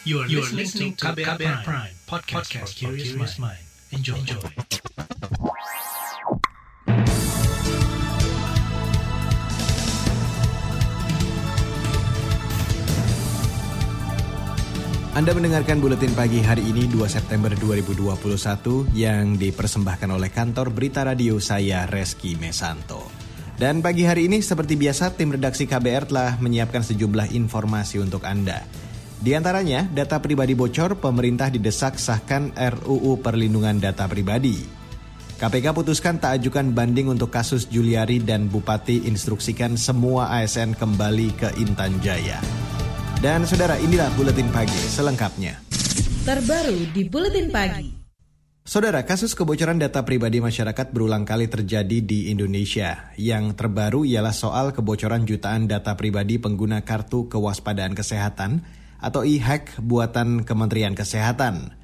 You are, you are listening to KBR, KBR Prime, Prime podcast, podcast for curious mind. Enjoy. Enjoy. Anda mendengarkan buletin pagi hari ini 2 September 2021 yang dipersembahkan oleh kantor Berita Radio saya Reski Mesanto. Dan pagi hari ini seperti biasa tim redaksi KBR telah menyiapkan sejumlah informasi untuk Anda. Di antaranya, data pribadi bocor, pemerintah didesak sahkan RUU Perlindungan Data Pribadi. KPK putuskan tak ajukan banding untuk kasus Juliari dan Bupati instruksikan semua ASN kembali ke Intan Jaya. Dan saudara, inilah Buletin Pagi selengkapnya. Terbaru di Buletin Pagi. Saudara, kasus kebocoran data pribadi masyarakat berulang kali terjadi di Indonesia. Yang terbaru ialah soal kebocoran jutaan data pribadi pengguna kartu kewaspadaan kesehatan atau e-hack buatan Kementerian Kesehatan.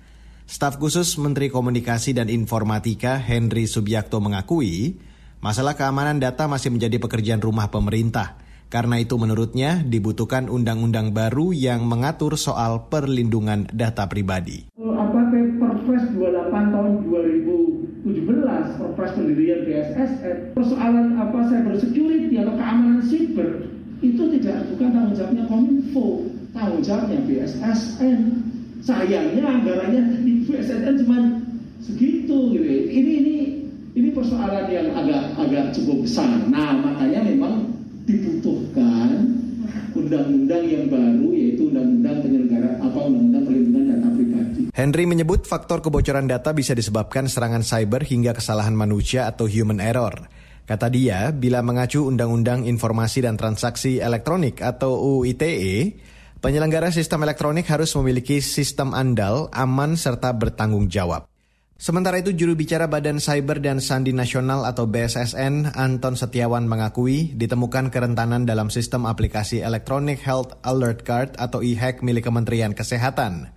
Staf khusus Menteri Komunikasi dan Informatika Henry Subiakto mengakui, masalah keamanan data masih menjadi pekerjaan rumah pemerintah. Karena itu menurutnya dibutuhkan undang-undang baru yang mengatur soal perlindungan data pribadi. Apa Perpres 28 tahun 2017, Perpres pendirian BSSN, persoalan apa cyber security atau keamanan siber itu tidak bukan tanggung jawabnya Kominfo, tanggung jawabnya BSSN. Sayangnya anggarannya di BSSN cuma segitu gitu. Ini ini ini persoalan yang agak agak cukup besar. Nah, makanya memang dibutuhkan undang-undang yang baru yaitu undang-undang penyelenggara apa undang-undang perlindungan data pribadi. Henry menyebut faktor kebocoran data bisa disebabkan serangan cyber hingga kesalahan manusia atau human error. Kata dia, bila mengacu Undang-Undang Informasi dan Transaksi Elektronik atau UITE, penyelenggara sistem elektronik harus memiliki sistem andal, aman, serta bertanggung jawab. Sementara itu juru bicara Badan Cyber dan Sandi Nasional atau BSSN, Anton Setiawan mengakui ditemukan kerentanan dalam sistem aplikasi Electronic Health Alert Card atau e-hack milik Kementerian Kesehatan.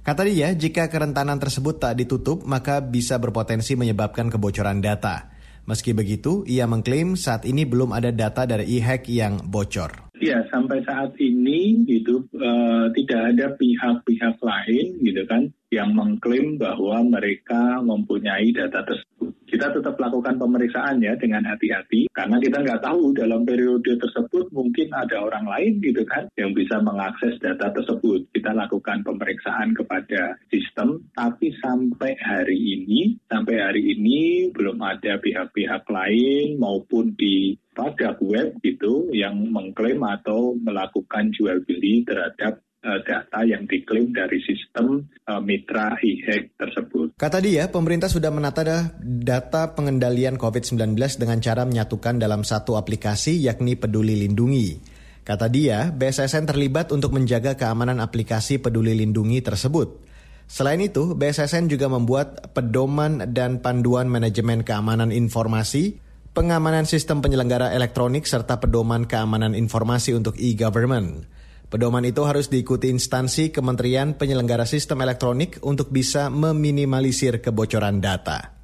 Kata dia, jika kerentanan tersebut tak ditutup, maka bisa berpotensi menyebabkan kebocoran data. Meski begitu, ia mengklaim saat ini belum ada data dari e-hack yang bocor. Ya, sampai saat ini gitu uh, tidak ada pihak-pihak lain gitu kan yang mengklaim bahwa mereka mempunyai data tersebut kita tetap lakukan pemeriksaan ya dengan hati-hati karena kita nggak tahu dalam periode tersebut mungkin ada orang lain gitu kan yang bisa mengakses data tersebut. Kita lakukan pemeriksaan kepada sistem, tapi sampai hari ini, sampai hari ini belum ada pihak-pihak lain maupun di pada web gitu yang mengklaim atau melakukan jual beli terhadap data yang diklaim dari sistem uh, mitra e-hack tersebut. Kata dia, pemerintah sudah menata data pengendalian COVID-19 dengan cara menyatukan dalam satu aplikasi yakni Peduli Lindungi. Kata dia, BSSN terlibat untuk menjaga keamanan aplikasi Peduli Lindungi tersebut. Selain itu, BSSN juga membuat pedoman dan panduan manajemen keamanan informasi, pengamanan sistem penyelenggara elektronik, serta pedoman keamanan informasi untuk e-government. Pedoman itu harus diikuti instansi Kementerian Penyelenggara Sistem Elektronik untuk bisa meminimalisir kebocoran data.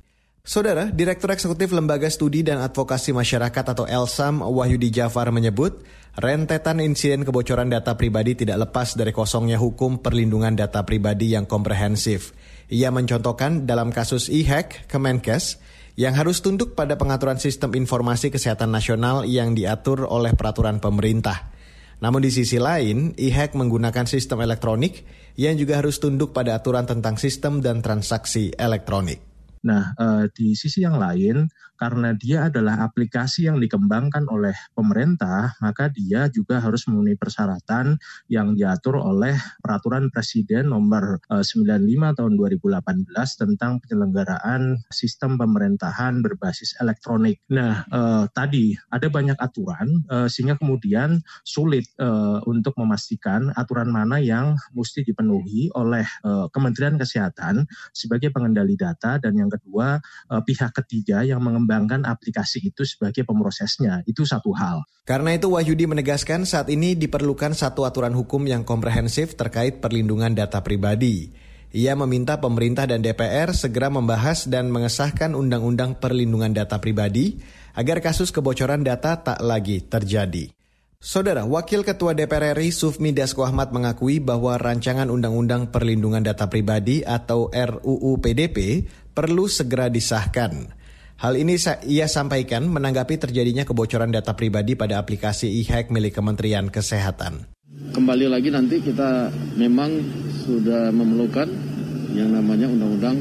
Saudara, Direktur Eksekutif Lembaga Studi dan Advokasi Masyarakat atau ELSAM Wahyudi Jafar menyebut, rentetan insiden kebocoran data pribadi tidak lepas dari kosongnya hukum perlindungan data pribadi yang komprehensif. Ia mencontohkan dalam kasus e-hack Kemenkes yang harus tunduk pada pengaturan sistem informasi kesehatan nasional yang diatur oleh peraturan pemerintah. Namun di sisi lain, e-hack menggunakan sistem elektronik yang juga harus tunduk pada aturan tentang sistem dan transaksi elektronik. Nah, eh, di sisi yang lain, karena dia adalah aplikasi yang dikembangkan oleh pemerintah, maka dia juga harus memenuhi persyaratan yang diatur oleh Peraturan Presiden Nomor 95 eh, Tahun 2018 tentang penyelenggaraan sistem pemerintahan berbasis elektronik. Nah, eh, tadi ada banyak aturan eh, sehingga kemudian sulit eh, untuk memastikan aturan mana yang mesti dipenuhi oleh eh, Kementerian Kesehatan sebagai pengendali data dan yang kedua uh, pihak ketiga yang mengembangkan aplikasi itu sebagai pemrosesnya. Itu satu hal. Karena itu Wahyudi menegaskan saat ini diperlukan satu aturan hukum yang komprehensif terkait perlindungan data pribadi. Ia meminta pemerintah dan DPR segera membahas dan mengesahkan undang-undang perlindungan data pribadi agar kasus kebocoran data tak lagi terjadi. Saudara, Wakil Ketua DPR RI Sufmi Dasko Ahmad mengakui bahwa rancangan Undang-Undang Perlindungan Data Pribadi atau RUU PDP perlu segera disahkan. Hal ini ia sampaikan menanggapi terjadinya kebocoran data pribadi pada aplikasi e-hack milik Kementerian Kesehatan. Kembali lagi nanti kita memang sudah memerlukan yang namanya Undang-Undang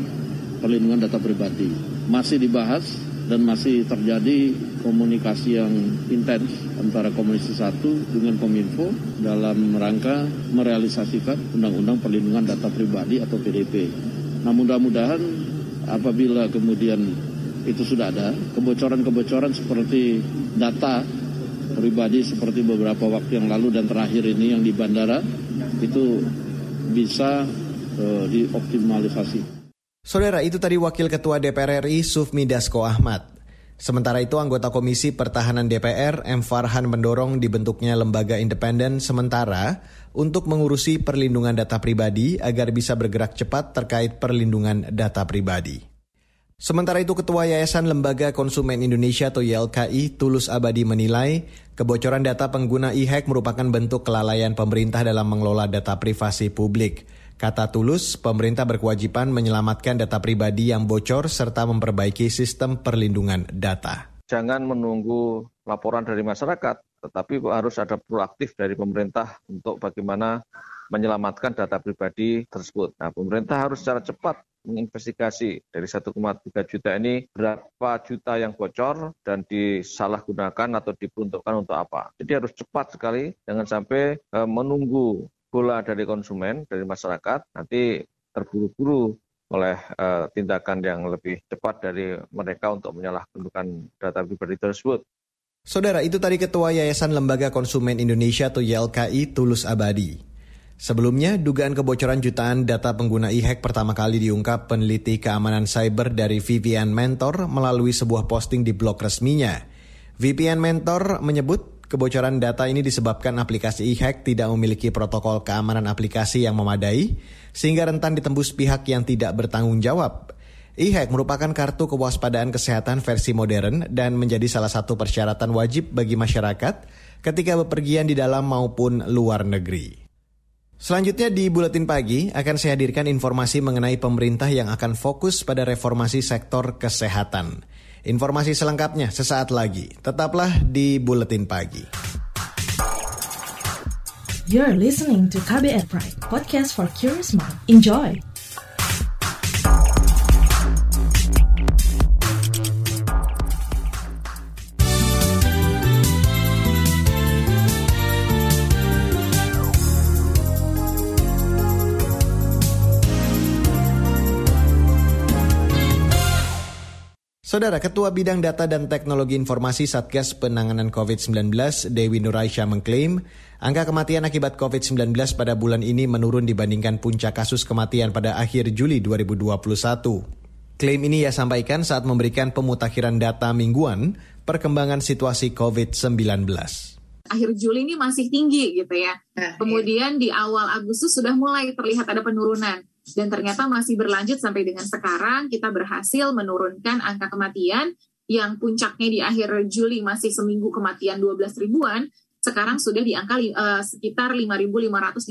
Perlindungan Data Pribadi. Masih dibahas dan masih terjadi komunikasi yang intens antara Komisi 1 dengan Kominfo dalam rangka merealisasikan Undang-Undang Perlindungan Data Pribadi atau PDP. Nah mudah-mudahan apabila kemudian itu sudah ada kebocoran-kebocoran seperti data pribadi seperti beberapa waktu yang lalu dan terakhir ini yang di bandara itu bisa uh, dioptimalisasi. Saudara, itu tadi Wakil Ketua DPR RI Sufmi Dasko Ahmad. Sementara itu, anggota Komisi Pertahanan DPR, M. Farhan mendorong dibentuknya lembaga independen sementara untuk mengurusi perlindungan data pribadi agar bisa bergerak cepat terkait perlindungan data pribadi. Sementara itu, Ketua Yayasan Lembaga Konsumen Indonesia atau YLKI, Tulus Abadi menilai kebocoran data pengguna e-hack merupakan bentuk kelalaian pemerintah dalam mengelola data privasi publik. Kata Tulus, pemerintah berkewajiban menyelamatkan data pribadi yang bocor serta memperbaiki sistem perlindungan data. Jangan menunggu laporan dari masyarakat, tetapi harus ada proaktif dari pemerintah untuk bagaimana menyelamatkan data pribadi tersebut. Nah, pemerintah harus secara cepat menginvestigasi dari 1,3 juta ini berapa juta yang bocor dan disalahgunakan atau diperuntukkan untuk apa. Jadi harus cepat sekali, jangan sampai e, menunggu bola dari konsumen, dari masyarakat, nanti terburu-buru oleh uh, tindakan yang lebih cepat dari mereka untuk menyalahgunakan data pribadi tersebut. Saudara, itu tadi Ketua Yayasan Lembaga Konsumen Indonesia atau YLKI Tulus Abadi. Sebelumnya, dugaan kebocoran jutaan data pengguna e-hack pertama kali diungkap peneliti keamanan cyber dari VPN Mentor melalui sebuah posting di blog resminya. VPN Mentor menyebut Kebocoran data ini disebabkan aplikasi e-hack tidak memiliki protokol keamanan aplikasi yang memadai, sehingga rentan ditembus pihak yang tidak bertanggung jawab. E-hack merupakan kartu kewaspadaan kesehatan versi modern dan menjadi salah satu persyaratan wajib bagi masyarakat ketika bepergian di dalam maupun luar negeri. Selanjutnya di Buletin Pagi akan saya hadirkan informasi mengenai pemerintah yang akan fokus pada reformasi sektor kesehatan. Informasi selengkapnya sesaat lagi. Tetaplah di Buletin Pagi. You're listening to KBR Pride, podcast for curious mind. Enjoy! Saudara Ketua Bidang Data dan Teknologi Informasi Satgas Penanganan COVID-19 Dewi Nuraisya mengklaim angka kematian akibat COVID-19 pada bulan ini menurun dibandingkan puncak kasus kematian pada akhir Juli 2021. Klaim ini ia sampaikan saat memberikan pemutakhiran data mingguan perkembangan situasi COVID-19 akhir Juli ini masih tinggi gitu ya. Nah, Kemudian iya. di awal Agustus sudah mulai terlihat ada penurunan dan ternyata masih berlanjut sampai dengan sekarang kita berhasil menurunkan angka kematian yang puncaknya di akhir Juli masih seminggu kematian 12 ribuan sekarang sudah di angka uh, sekitar 5.551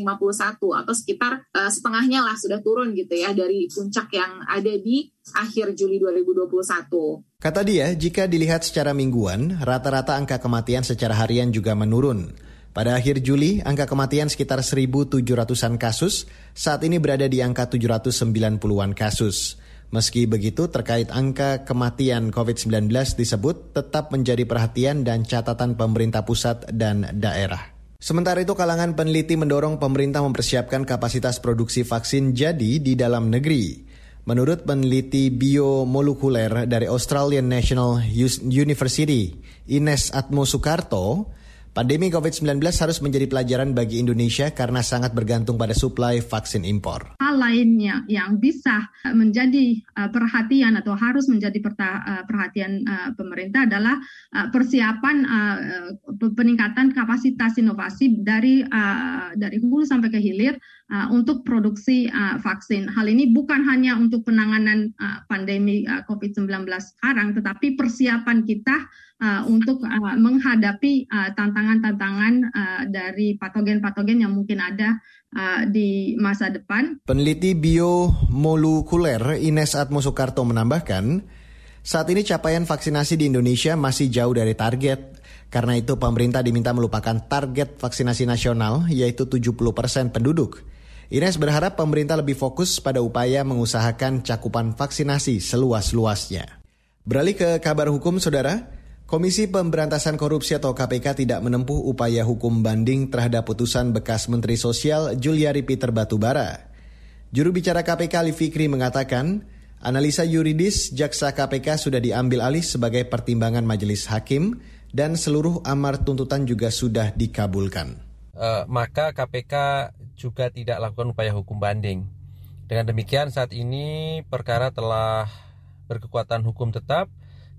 atau sekitar uh, setengahnya lah sudah turun gitu ya dari puncak yang ada di akhir Juli 2021. Kata dia, jika dilihat secara mingguan, rata-rata angka kematian secara harian juga menurun. Pada akhir Juli, angka kematian sekitar 1.700-an kasus, saat ini berada di angka 790-an kasus. Meski begitu, terkait angka kematian COVID-19 disebut tetap menjadi perhatian dan catatan pemerintah pusat dan daerah. Sementara itu, kalangan peneliti mendorong pemerintah mempersiapkan kapasitas produksi vaksin jadi di dalam negeri. Menurut peneliti biomolekuler dari Australian National University, Ines Atmo Soekarto, Pandemi COVID-19 harus menjadi pelajaran bagi Indonesia karena sangat bergantung pada suplai vaksin impor hal lainnya yang bisa menjadi perhatian atau harus menjadi perhatian pemerintah adalah persiapan peningkatan kapasitas inovasi dari dari hulu sampai ke hilir untuk produksi vaksin. Hal ini bukan hanya untuk penanganan pandemi COVID-19 sekarang, tetapi persiapan kita untuk menghadapi tantangan-tantangan dari patogen-patogen yang mungkin ada uh, di masa depan. Peneliti biomolekuler Ines Atmo Soekarto menambahkan, saat ini capaian vaksinasi di Indonesia masih jauh dari target. Karena itu pemerintah diminta melupakan target vaksinasi nasional yaitu 70% penduduk. Ines berharap pemerintah lebih fokus pada upaya mengusahakan cakupan vaksinasi seluas-luasnya. Beralih ke kabar hukum, saudara. Komisi Pemberantasan Korupsi atau KPK tidak menempuh upaya hukum banding terhadap putusan bekas Menteri Sosial Juliari Peter Batubara. Juru bicara KPK Ali Fikri mengatakan, analisa yuridis jaksa KPK sudah diambil alih sebagai pertimbangan majelis hakim dan seluruh amar tuntutan juga sudah dikabulkan. Uh, maka KPK juga tidak lakukan upaya hukum banding. Dengan demikian saat ini perkara telah berkekuatan hukum tetap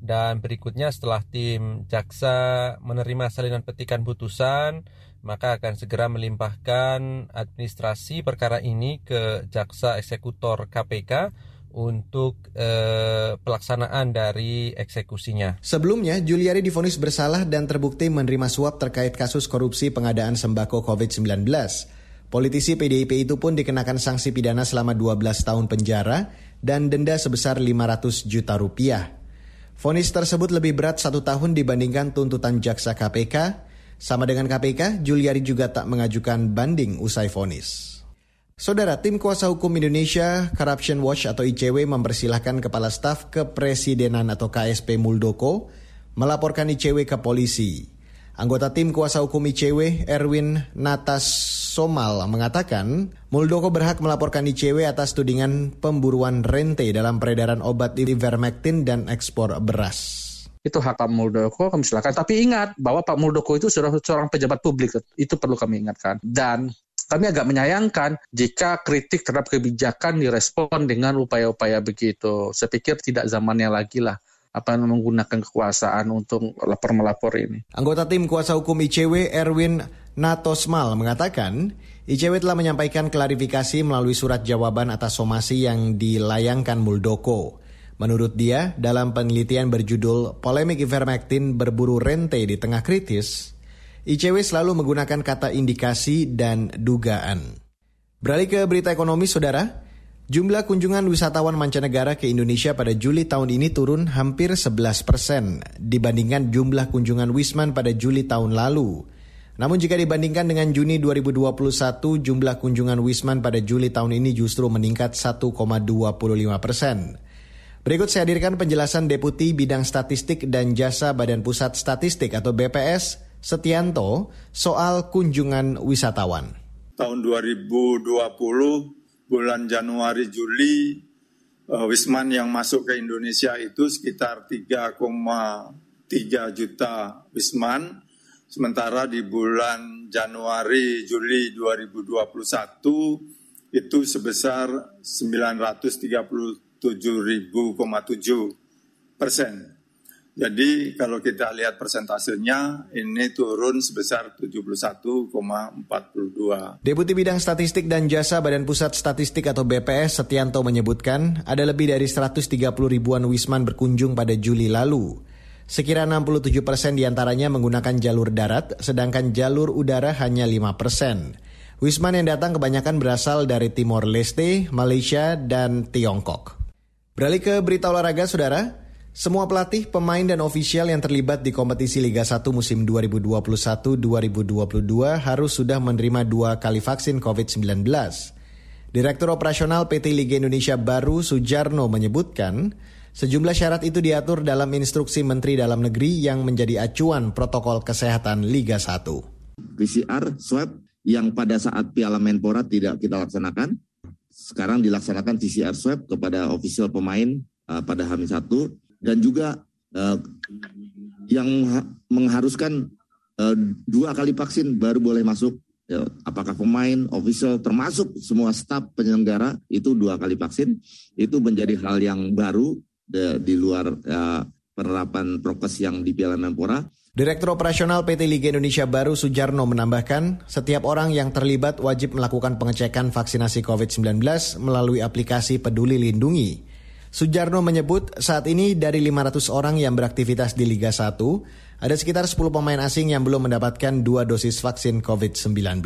dan berikutnya setelah tim jaksa menerima salinan petikan putusan maka akan segera melimpahkan administrasi perkara ini ke jaksa eksekutor KPK untuk eh, pelaksanaan dari eksekusinya. Sebelumnya, Juliari difonis bersalah dan terbukti menerima suap terkait kasus korupsi pengadaan sembako COVID-19. Politisi PDIP itu pun dikenakan sanksi pidana selama 12 tahun penjara dan denda sebesar 500 juta rupiah. Fonis tersebut lebih berat satu tahun dibandingkan tuntutan jaksa KPK. Sama dengan KPK, Juliari juga tak mengajukan banding usai fonis. Saudara, tim kuasa hukum Indonesia Corruption Watch atau ICW mempersilahkan Kepala Staf Kepresidenan atau KSP Muldoko melaporkan ICW ke polisi. Anggota tim kuasa hukum ICW, Erwin Natas Somal mengatakan, Muldoko berhak melaporkan ICW atas tudingan pemburuan rente dalam peredaran obat ivermectin dan ekspor beras itu hak Pak Muldoko kami silakan. Tapi ingat bahwa Pak Muldoko itu sudah seorang pejabat publik, itu perlu kami ingatkan. Dan kami agak menyayangkan jika kritik terhadap kebijakan direspon dengan upaya-upaya begitu. Saya pikir tidak zamannya lagi lah apa menggunakan kekuasaan untuk lapor melapor ini. Anggota tim kuasa hukum ICW Erwin Natosmal mengatakan, ICW telah menyampaikan klarifikasi melalui surat jawaban atas somasi yang dilayangkan Muldoko. Menurut dia, dalam penelitian berjudul Polemik Ivermectin berburu rente di tengah kritis, ICW selalu menggunakan kata indikasi dan dugaan. Beralih ke berita ekonomi, saudara. Jumlah kunjungan wisatawan mancanegara ke Indonesia pada Juli tahun ini turun hampir 11 persen dibandingkan jumlah kunjungan Wisman pada Juli tahun lalu. Namun jika dibandingkan dengan Juni 2021, jumlah kunjungan Wisman pada Juli tahun ini justru meningkat 1,25 persen. Berikut saya hadirkan penjelasan Deputi Bidang Statistik dan Jasa Badan Pusat Statistik atau BPS, Setianto, soal kunjungan wisatawan. Tahun 2020, bulan Januari Juli, uh, Wisman yang masuk ke Indonesia itu sekitar 3,3 juta Wisman Sementara di bulan Januari Juli 2021 itu sebesar 937.7 persen. Jadi kalau kita lihat persentasenya ini turun sebesar 71,42. Deputi Bidang Statistik dan Jasa Badan Pusat Statistik atau BPS Setianto menyebutkan ada lebih dari 130 ribuan wisman berkunjung pada Juli lalu. Sekira 67 persen di antaranya menggunakan jalur darat, sedangkan jalur udara hanya 5 persen. Wisman yang datang kebanyakan berasal dari Timor Leste, Malaysia, dan Tiongkok. Beralih ke berita olahraga, saudara. Semua pelatih, pemain, dan ofisial yang terlibat di kompetisi Liga 1 musim 2021-2022 harus sudah menerima dua kali vaksin COVID-19. Direktur Operasional PT Liga Indonesia Baru Sujarno menyebutkan, Sejumlah syarat itu diatur dalam instruksi Menteri Dalam Negeri yang menjadi acuan protokol kesehatan Liga 1. PCR swab yang pada saat Piala Menpora tidak kita laksanakan, sekarang dilaksanakan PCR swab kepada ofisial pemain uh, pada H1 dan juga uh, yang mengharuskan uh, dua kali vaksin baru boleh masuk Ya, apakah pemain, official, termasuk semua staf penyelenggara itu dua kali vaksin, itu menjadi hal yang baru de, di luar uh, penerapan prokes yang di Piala Menpora. Direktur Operasional PT Liga Indonesia Baru Sujarno menambahkan, setiap orang yang terlibat wajib melakukan pengecekan vaksinasi COVID-19 melalui aplikasi Peduli Lindungi. Sujarno menyebut saat ini dari 500 orang yang beraktivitas di Liga 1, ada sekitar 10 pemain asing yang belum mendapatkan dua dosis vaksin COVID-19.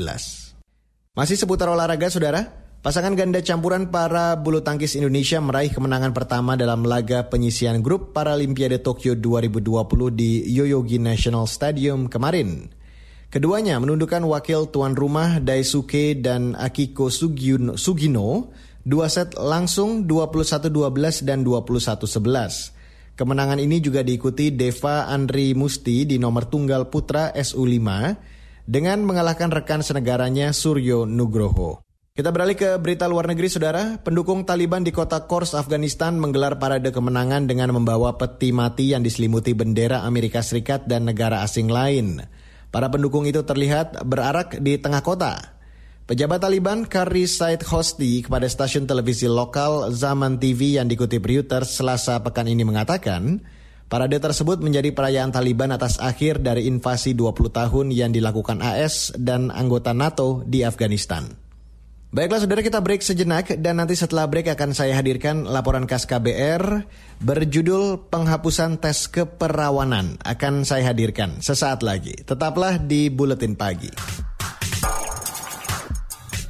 Masih seputar olahraga, saudara. Pasangan ganda campuran para bulu tangkis Indonesia meraih kemenangan pertama dalam laga penyisian grup Paralimpiade Tokyo 2020 di Yoyogi National Stadium kemarin. Keduanya menundukkan wakil tuan rumah Daisuke dan Akiko Sugino dua set langsung 21-12 dan 21-11. Kemenangan ini juga diikuti Deva Andri Musti di nomor tunggal putra SU5 dengan mengalahkan rekan senegaranya Suryo Nugroho. Kita beralih ke berita luar negeri, saudara. Pendukung Taliban di kota Kors, Afghanistan menggelar parade kemenangan dengan membawa peti mati yang diselimuti bendera Amerika Serikat dan negara asing lain. Para pendukung itu terlihat berarak di tengah kota. Pejabat Taliban Kari Said Hosti kepada stasiun televisi lokal Zaman TV yang dikutip Reuters selasa pekan ini mengatakan, parade tersebut menjadi perayaan Taliban atas akhir dari invasi 20 tahun yang dilakukan AS dan anggota NATO di Afghanistan. Baiklah saudara kita break sejenak dan nanti setelah break akan saya hadirkan laporan khas KBR berjudul penghapusan tes keperawanan akan saya hadirkan sesaat lagi. Tetaplah di Buletin Pagi.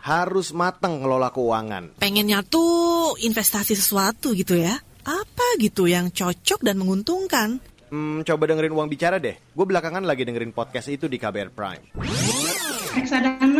Harus mateng ngelola keuangan. Pengennya tuh investasi sesuatu gitu ya. Apa gitu yang cocok dan menguntungkan? Hmm, coba dengerin uang bicara deh. Gue belakangan lagi dengerin podcast itu di KBR Prime reksadana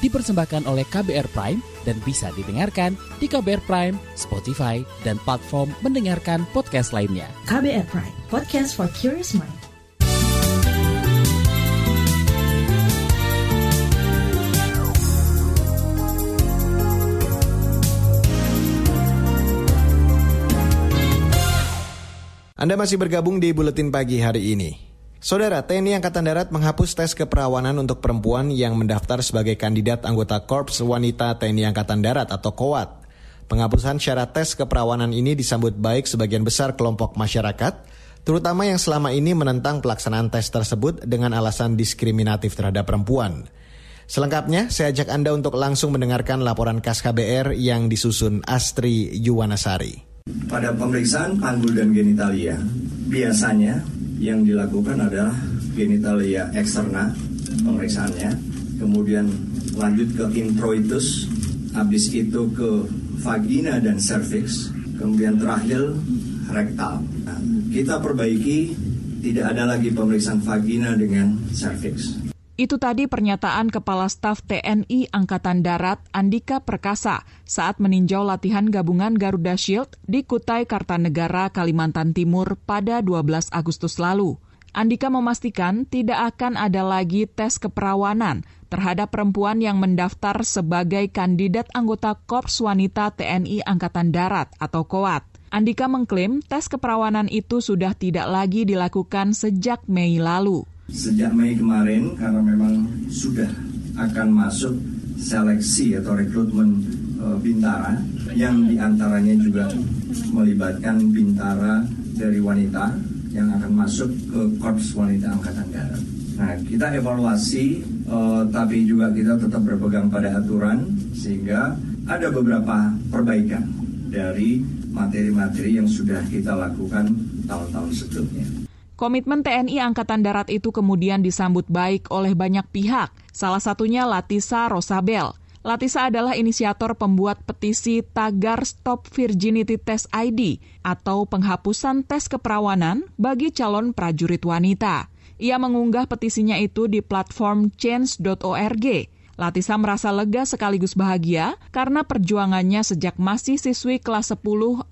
Dipersembahkan oleh KBR Prime dan bisa didengarkan di KBR Prime, Spotify, dan platform mendengarkan podcast lainnya. KBR Prime, podcast for curious mind. Anda masih bergabung di Buletin Pagi hari ini. Saudara, TNI Angkatan Darat menghapus tes keperawanan untuk perempuan yang mendaftar sebagai kandidat anggota Korps Wanita TNI Angkatan Darat atau KOWAT. Penghapusan syarat tes keperawanan ini disambut baik sebagian besar kelompok masyarakat, terutama yang selama ini menentang pelaksanaan tes tersebut dengan alasan diskriminatif terhadap perempuan. Selengkapnya, saya ajak Anda untuk langsung mendengarkan laporan KAS KBR yang disusun Astri Yuwanasari. Pada pemeriksaan panggul dan genitalia, biasanya yang dilakukan adalah genitalia eksterna pemeriksaannya, kemudian lanjut ke introitus, habis itu ke vagina dan cervix, kemudian terakhir rektal. Nah, kita perbaiki tidak ada lagi pemeriksaan vagina dengan cervix. Itu tadi pernyataan Kepala Staf TNI Angkatan Darat Andika Perkasa saat meninjau latihan gabungan Garuda Shield di Kutai Kartanegara, Kalimantan Timur pada 12 Agustus lalu. Andika memastikan tidak akan ada lagi tes keperawanan terhadap perempuan yang mendaftar sebagai kandidat anggota Korps Wanita TNI Angkatan Darat atau KOAT. Andika mengklaim tes keperawanan itu sudah tidak lagi dilakukan sejak Mei lalu sejak Mei kemarin karena memang sudah akan masuk seleksi atau rekrutmen e, bintara yang di antaranya juga melibatkan bintara dari wanita yang akan masuk ke Korps Wanita Angkatan Darat. Nah, kita evaluasi, e, tapi juga kita tetap berpegang pada aturan sehingga ada beberapa perbaikan dari materi-materi yang sudah kita lakukan tahun-tahun sebelumnya. Komitmen TNI Angkatan Darat itu kemudian disambut baik oleh banyak pihak, salah satunya Latisa Rosabel. Latisa adalah inisiator pembuat petisi tagar Stop Virginity Test ID atau penghapusan tes keperawanan bagi calon prajurit wanita. Ia mengunggah petisinya itu di platform change.org. Latisa merasa lega sekaligus bahagia karena perjuangannya sejak masih siswi kelas 10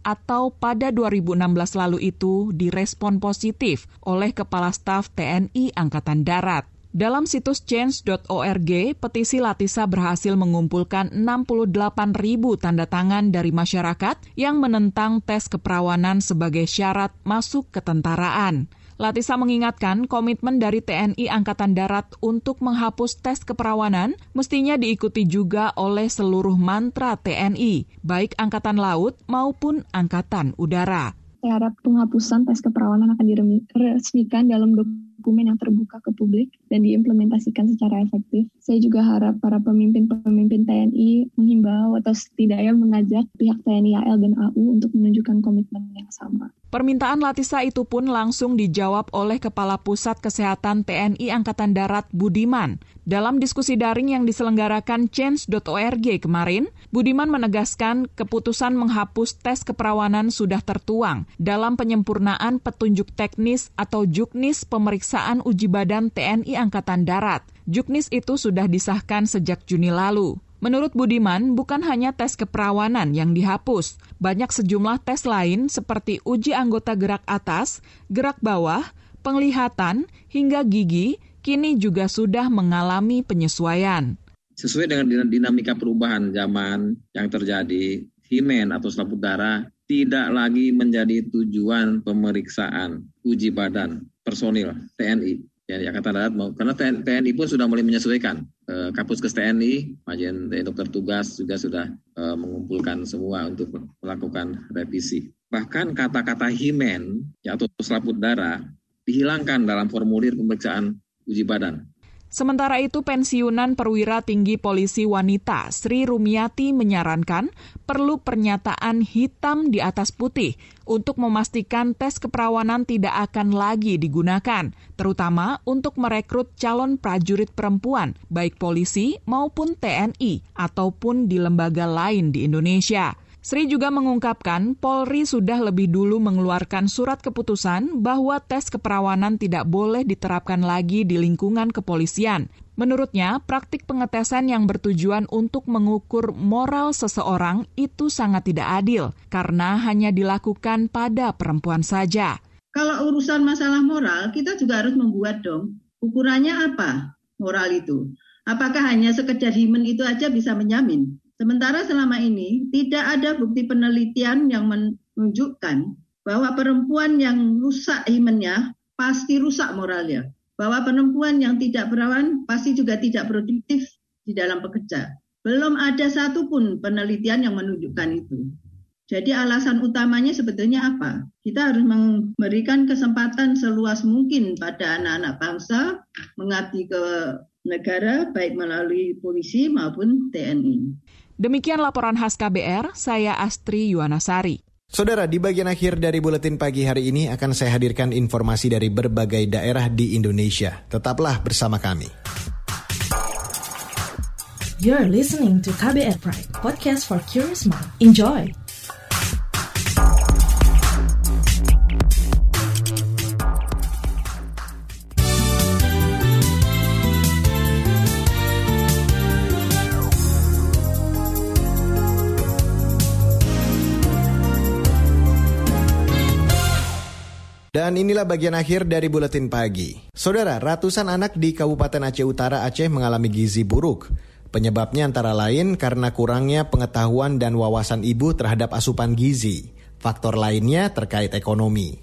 atau pada 2016 lalu itu direspon positif oleh Kepala Staf TNI Angkatan Darat. Dalam situs change.org, petisi Latisa berhasil mengumpulkan 68 ribu tanda tangan dari masyarakat yang menentang tes keperawanan sebagai syarat masuk ketentaraan. Latisa mengingatkan komitmen dari TNI Angkatan Darat untuk menghapus tes keperawanan mestinya diikuti juga oleh seluruh mantra TNI, baik Angkatan Laut maupun Angkatan Udara. Saya harap penghapusan tes keperawanan akan diresmikan dalam dokumen yang terbuka ke publik dan diimplementasikan secara efektif. Saya juga harap para pemimpin-pemimpin TNI menghimbau atau setidaknya mengajak pihak TNI AL dan AU untuk menunjukkan komitmen yang sama. Permintaan Latisa itu pun langsung dijawab oleh Kepala Pusat Kesehatan TNI Angkatan Darat Budiman. Dalam diskusi daring yang diselenggarakan change.org kemarin, Budiman menegaskan keputusan menghapus tes keperawanan sudah tertuang dalam penyempurnaan petunjuk teknis atau juknis pemeriksaan uji badan TNI Angkatan Darat. Juknis itu sudah disahkan sejak Juni lalu. Menurut Budiman, bukan hanya tes keperawanan yang dihapus, banyak sejumlah tes lain seperti uji anggota gerak atas, gerak bawah, penglihatan, hingga gigi kini juga sudah mengalami penyesuaian. Sesuai dengan dinamika perubahan zaman yang terjadi, himen atau selaput darah tidak lagi menjadi tujuan pemeriksaan uji badan personil TNI ya Angkatan Darat karena TNI pun sudah mulai menyesuaikan eh, Kapuskes TNI, Majen TNI Dokter Tugas juga sudah eh, mengumpulkan semua untuk melakukan revisi. Bahkan kata-kata himen ya, atau selaput darah dihilangkan dalam formulir pemeriksaan uji badan. Sementara itu, pensiunan perwira tinggi polisi wanita Sri Rumiati menyarankan perlu pernyataan hitam di atas putih untuk memastikan tes keperawanan tidak akan lagi digunakan, terutama untuk merekrut calon prajurit perempuan, baik polisi maupun TNI ataupun di lembaga lain di Indonesia. Sri juga mengungkapkan Polri sudah lebih dulu mengeluarkan surat keputusan bahwa tes keperawanan tidak boleh diterapkan lagi di lingkungan kepolisian. Menurutnya, praktik pengetesan yang bertujuan untuk mengukur moral seseorang itu sangat tidak adil karena hanya dilakukan pada perempuan saja. Kalau urusan masalah moral, kita juga harus membuat dong. Ukurannya apa moral itu? Apakah hanya sekedar himen itu aja bisa menjamin? Sementara selama ini tidak ada bukti penelitian yang menunjukkan bahwa perempuan yang rusak imannya pasti rusak moralnya. Bahwa perempuan yang tidak perawan pasti juga tidak produktif di dalam bekerja. Belum ada satupun penelitian yang menunjukkan itu. Jadi alasan utamanya sebetulnya apa? Kita harus memberikan kesempatan seluas mungkin pada anak-anak bangsa mengabdi ke negara baik melalui polisi maupun TNI. Demikian laporan khas KBR, saya Astri Yuwanasari. Saudara, di bagian akhir dari buletin pagi hari ini akan saya hadirkan informasi dari berbagai daerah di Indonesia. Tetaplah bersama kami. You're listening to KBR Pride, podcast for curious mind. Enjoy! Dan inilah bagian akhir dari buletin pagi. Saudara, ratusan anak di Kabupaten Aceh Utara Aceh mengalami gizi buruk. Penyebabnya antara lain karena kurangnya pengetahuan dan wawasan ibu terhadap asupan gizi. Faktor lainnya terkait ekonomi.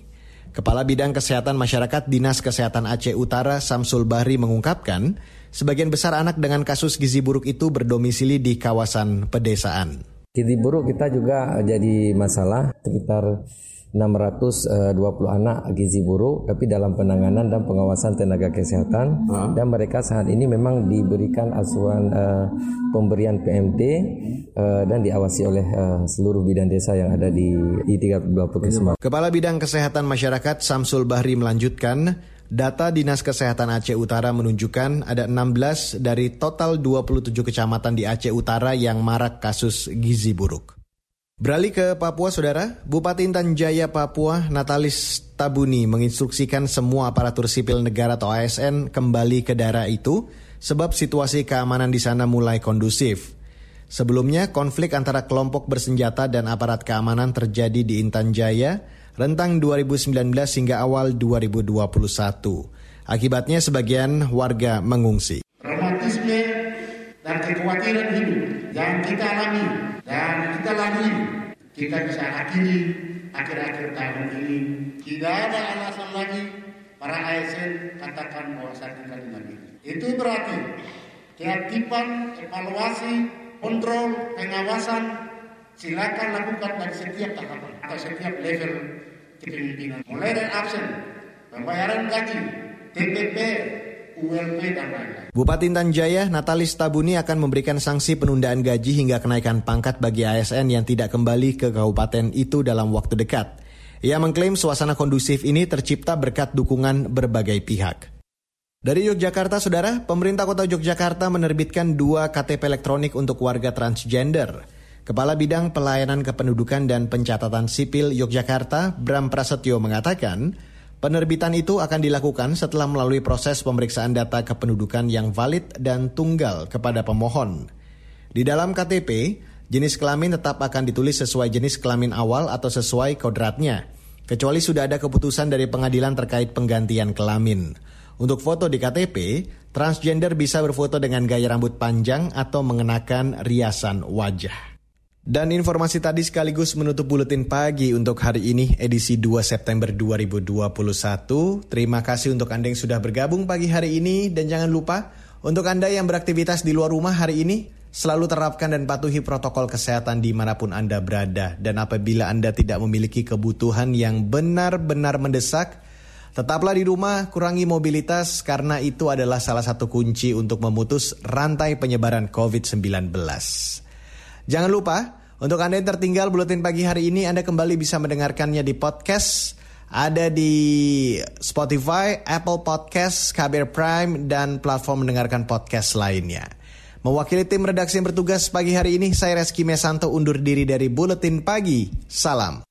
Kepala Bidang Kesehatan Masyarakat Dinas Kesehatan Aceh Utara Samsul Bahri mengungkapkan, sebagian besar anak dengan kasus gizi buruk itu berdomisili di kawasan pedesaan. Gizi buruk kita juga jadi masalah sekitar 620 anak gizi buruk tapi dalam penanganan dan pengawasan tenaga kesehatan hmm. dan mereka saat ini memang diberikan asuhan uh, pemberian PMT uh, dan diawasi oleh uh, seluruh bidang desa yang ada di di 32 puskesmas. Kepala Bidang Kesehatan Masyarakat Samsul Bahri melanjutkan Data Dinas Kesehatan Aceh Utara menunjukkan ada 16 dari total 27 kecamatan di Aceh Utara yang marak kasus gizi buruk. Beralih ke Papua, Saudara, Bupati Intan Jaya Papua, Natalis Tabuni menginstruksikan semua aparatur sipil negara atau ASN kembali ke daerah itu sebab situasi keamanan di sana mulai kondusif. Sebelumnya, konflik antara kelompok bersenjata dan aparat keamanan terjadi di Intan Jaya rentang 2019 hingga awal 2021. Akibatnya sebagian warga mengungsi. Romantisme dan kekhawatiran hidup yang kita alami dan kita lalui, kita bisa akhiri akhir-akhir tahun ini. Tidak ada alasan lagi para ASN katakan bahwa saya tinggal di. Itu berarti keaktifan, evaluasi, kontrol, pengawasan silakan lakukan dari setiap tahapan atau setiap level kepemimpinan. Mulai dari absen, pembayaran gaji, TPP, dan. Bupati Intan Jaya, Natalis Tabuni akan memberikan sanksi penundaan gaji hingga kenaikan pangkat bagi ASN yang tidak kembali ke kabupaten itu dalam waktu dekat. Ia mengklaim suasana kondusif ini tercipta berkat dukungan berbagai pihak. Dari Yogyakarta, Saudara, pemerintah kota Yogyakarta menerbitkan dua KTP elektronik untuk warga transgender. Kepala Bidang Pelayanan Kependudukan dan Pencatatan Sipil Yogyakarta, Bram Prasetyo mengatakan, penerbitan itu akan dilakukan setelah melalui proses pemeriksaan data kependudukan yang valid dan tunggal kepada pemohon. Di dalam KTP, jenis kelamin tetap akan ditulis sesuai jenis kelamin awal atau sesuai kodratnya, kecuali sudah ada keputusan dari pengadilan terkait penggantian kelamin. Untuk foto di KTP, transgender bisa berfoto dengan gaya rambut panjang atau mengenakan riasan wajah. Dan informasi tadi sekaligus menutup buletin pagi untuk hari ini edisi 2 September 2021. Terima kasih untuk Anda yang sudah bergabung pagi hari ini dan jangan lupa untuk Anda yang beraktivitas di luar rumah hari ini selalu terapkan dan patuhi protokol kesehatan di mana pun Anda berada. Dan apabila Anda tidak memiliki kebutuhan yang benar-benar mendesak, tetaplah di rumah, kurangi mobilitas karena itu adalah salah satu kunci untuk memutus rantai penyebaran COVID-19. Jangan lupa, untuk Anda yang tertinggal buletin pagi hari ini, Anda kembali bisa mendengarkannya di podcast. Ada di Spotify, Apple Podcast, KBR Prime, dan platform mendengarkan podcast lainnya. Mewakili tim redaksi yang bertugas pagi hari ini, saya Reski Mesanto undur diri dari Buletin Pagi. Salam.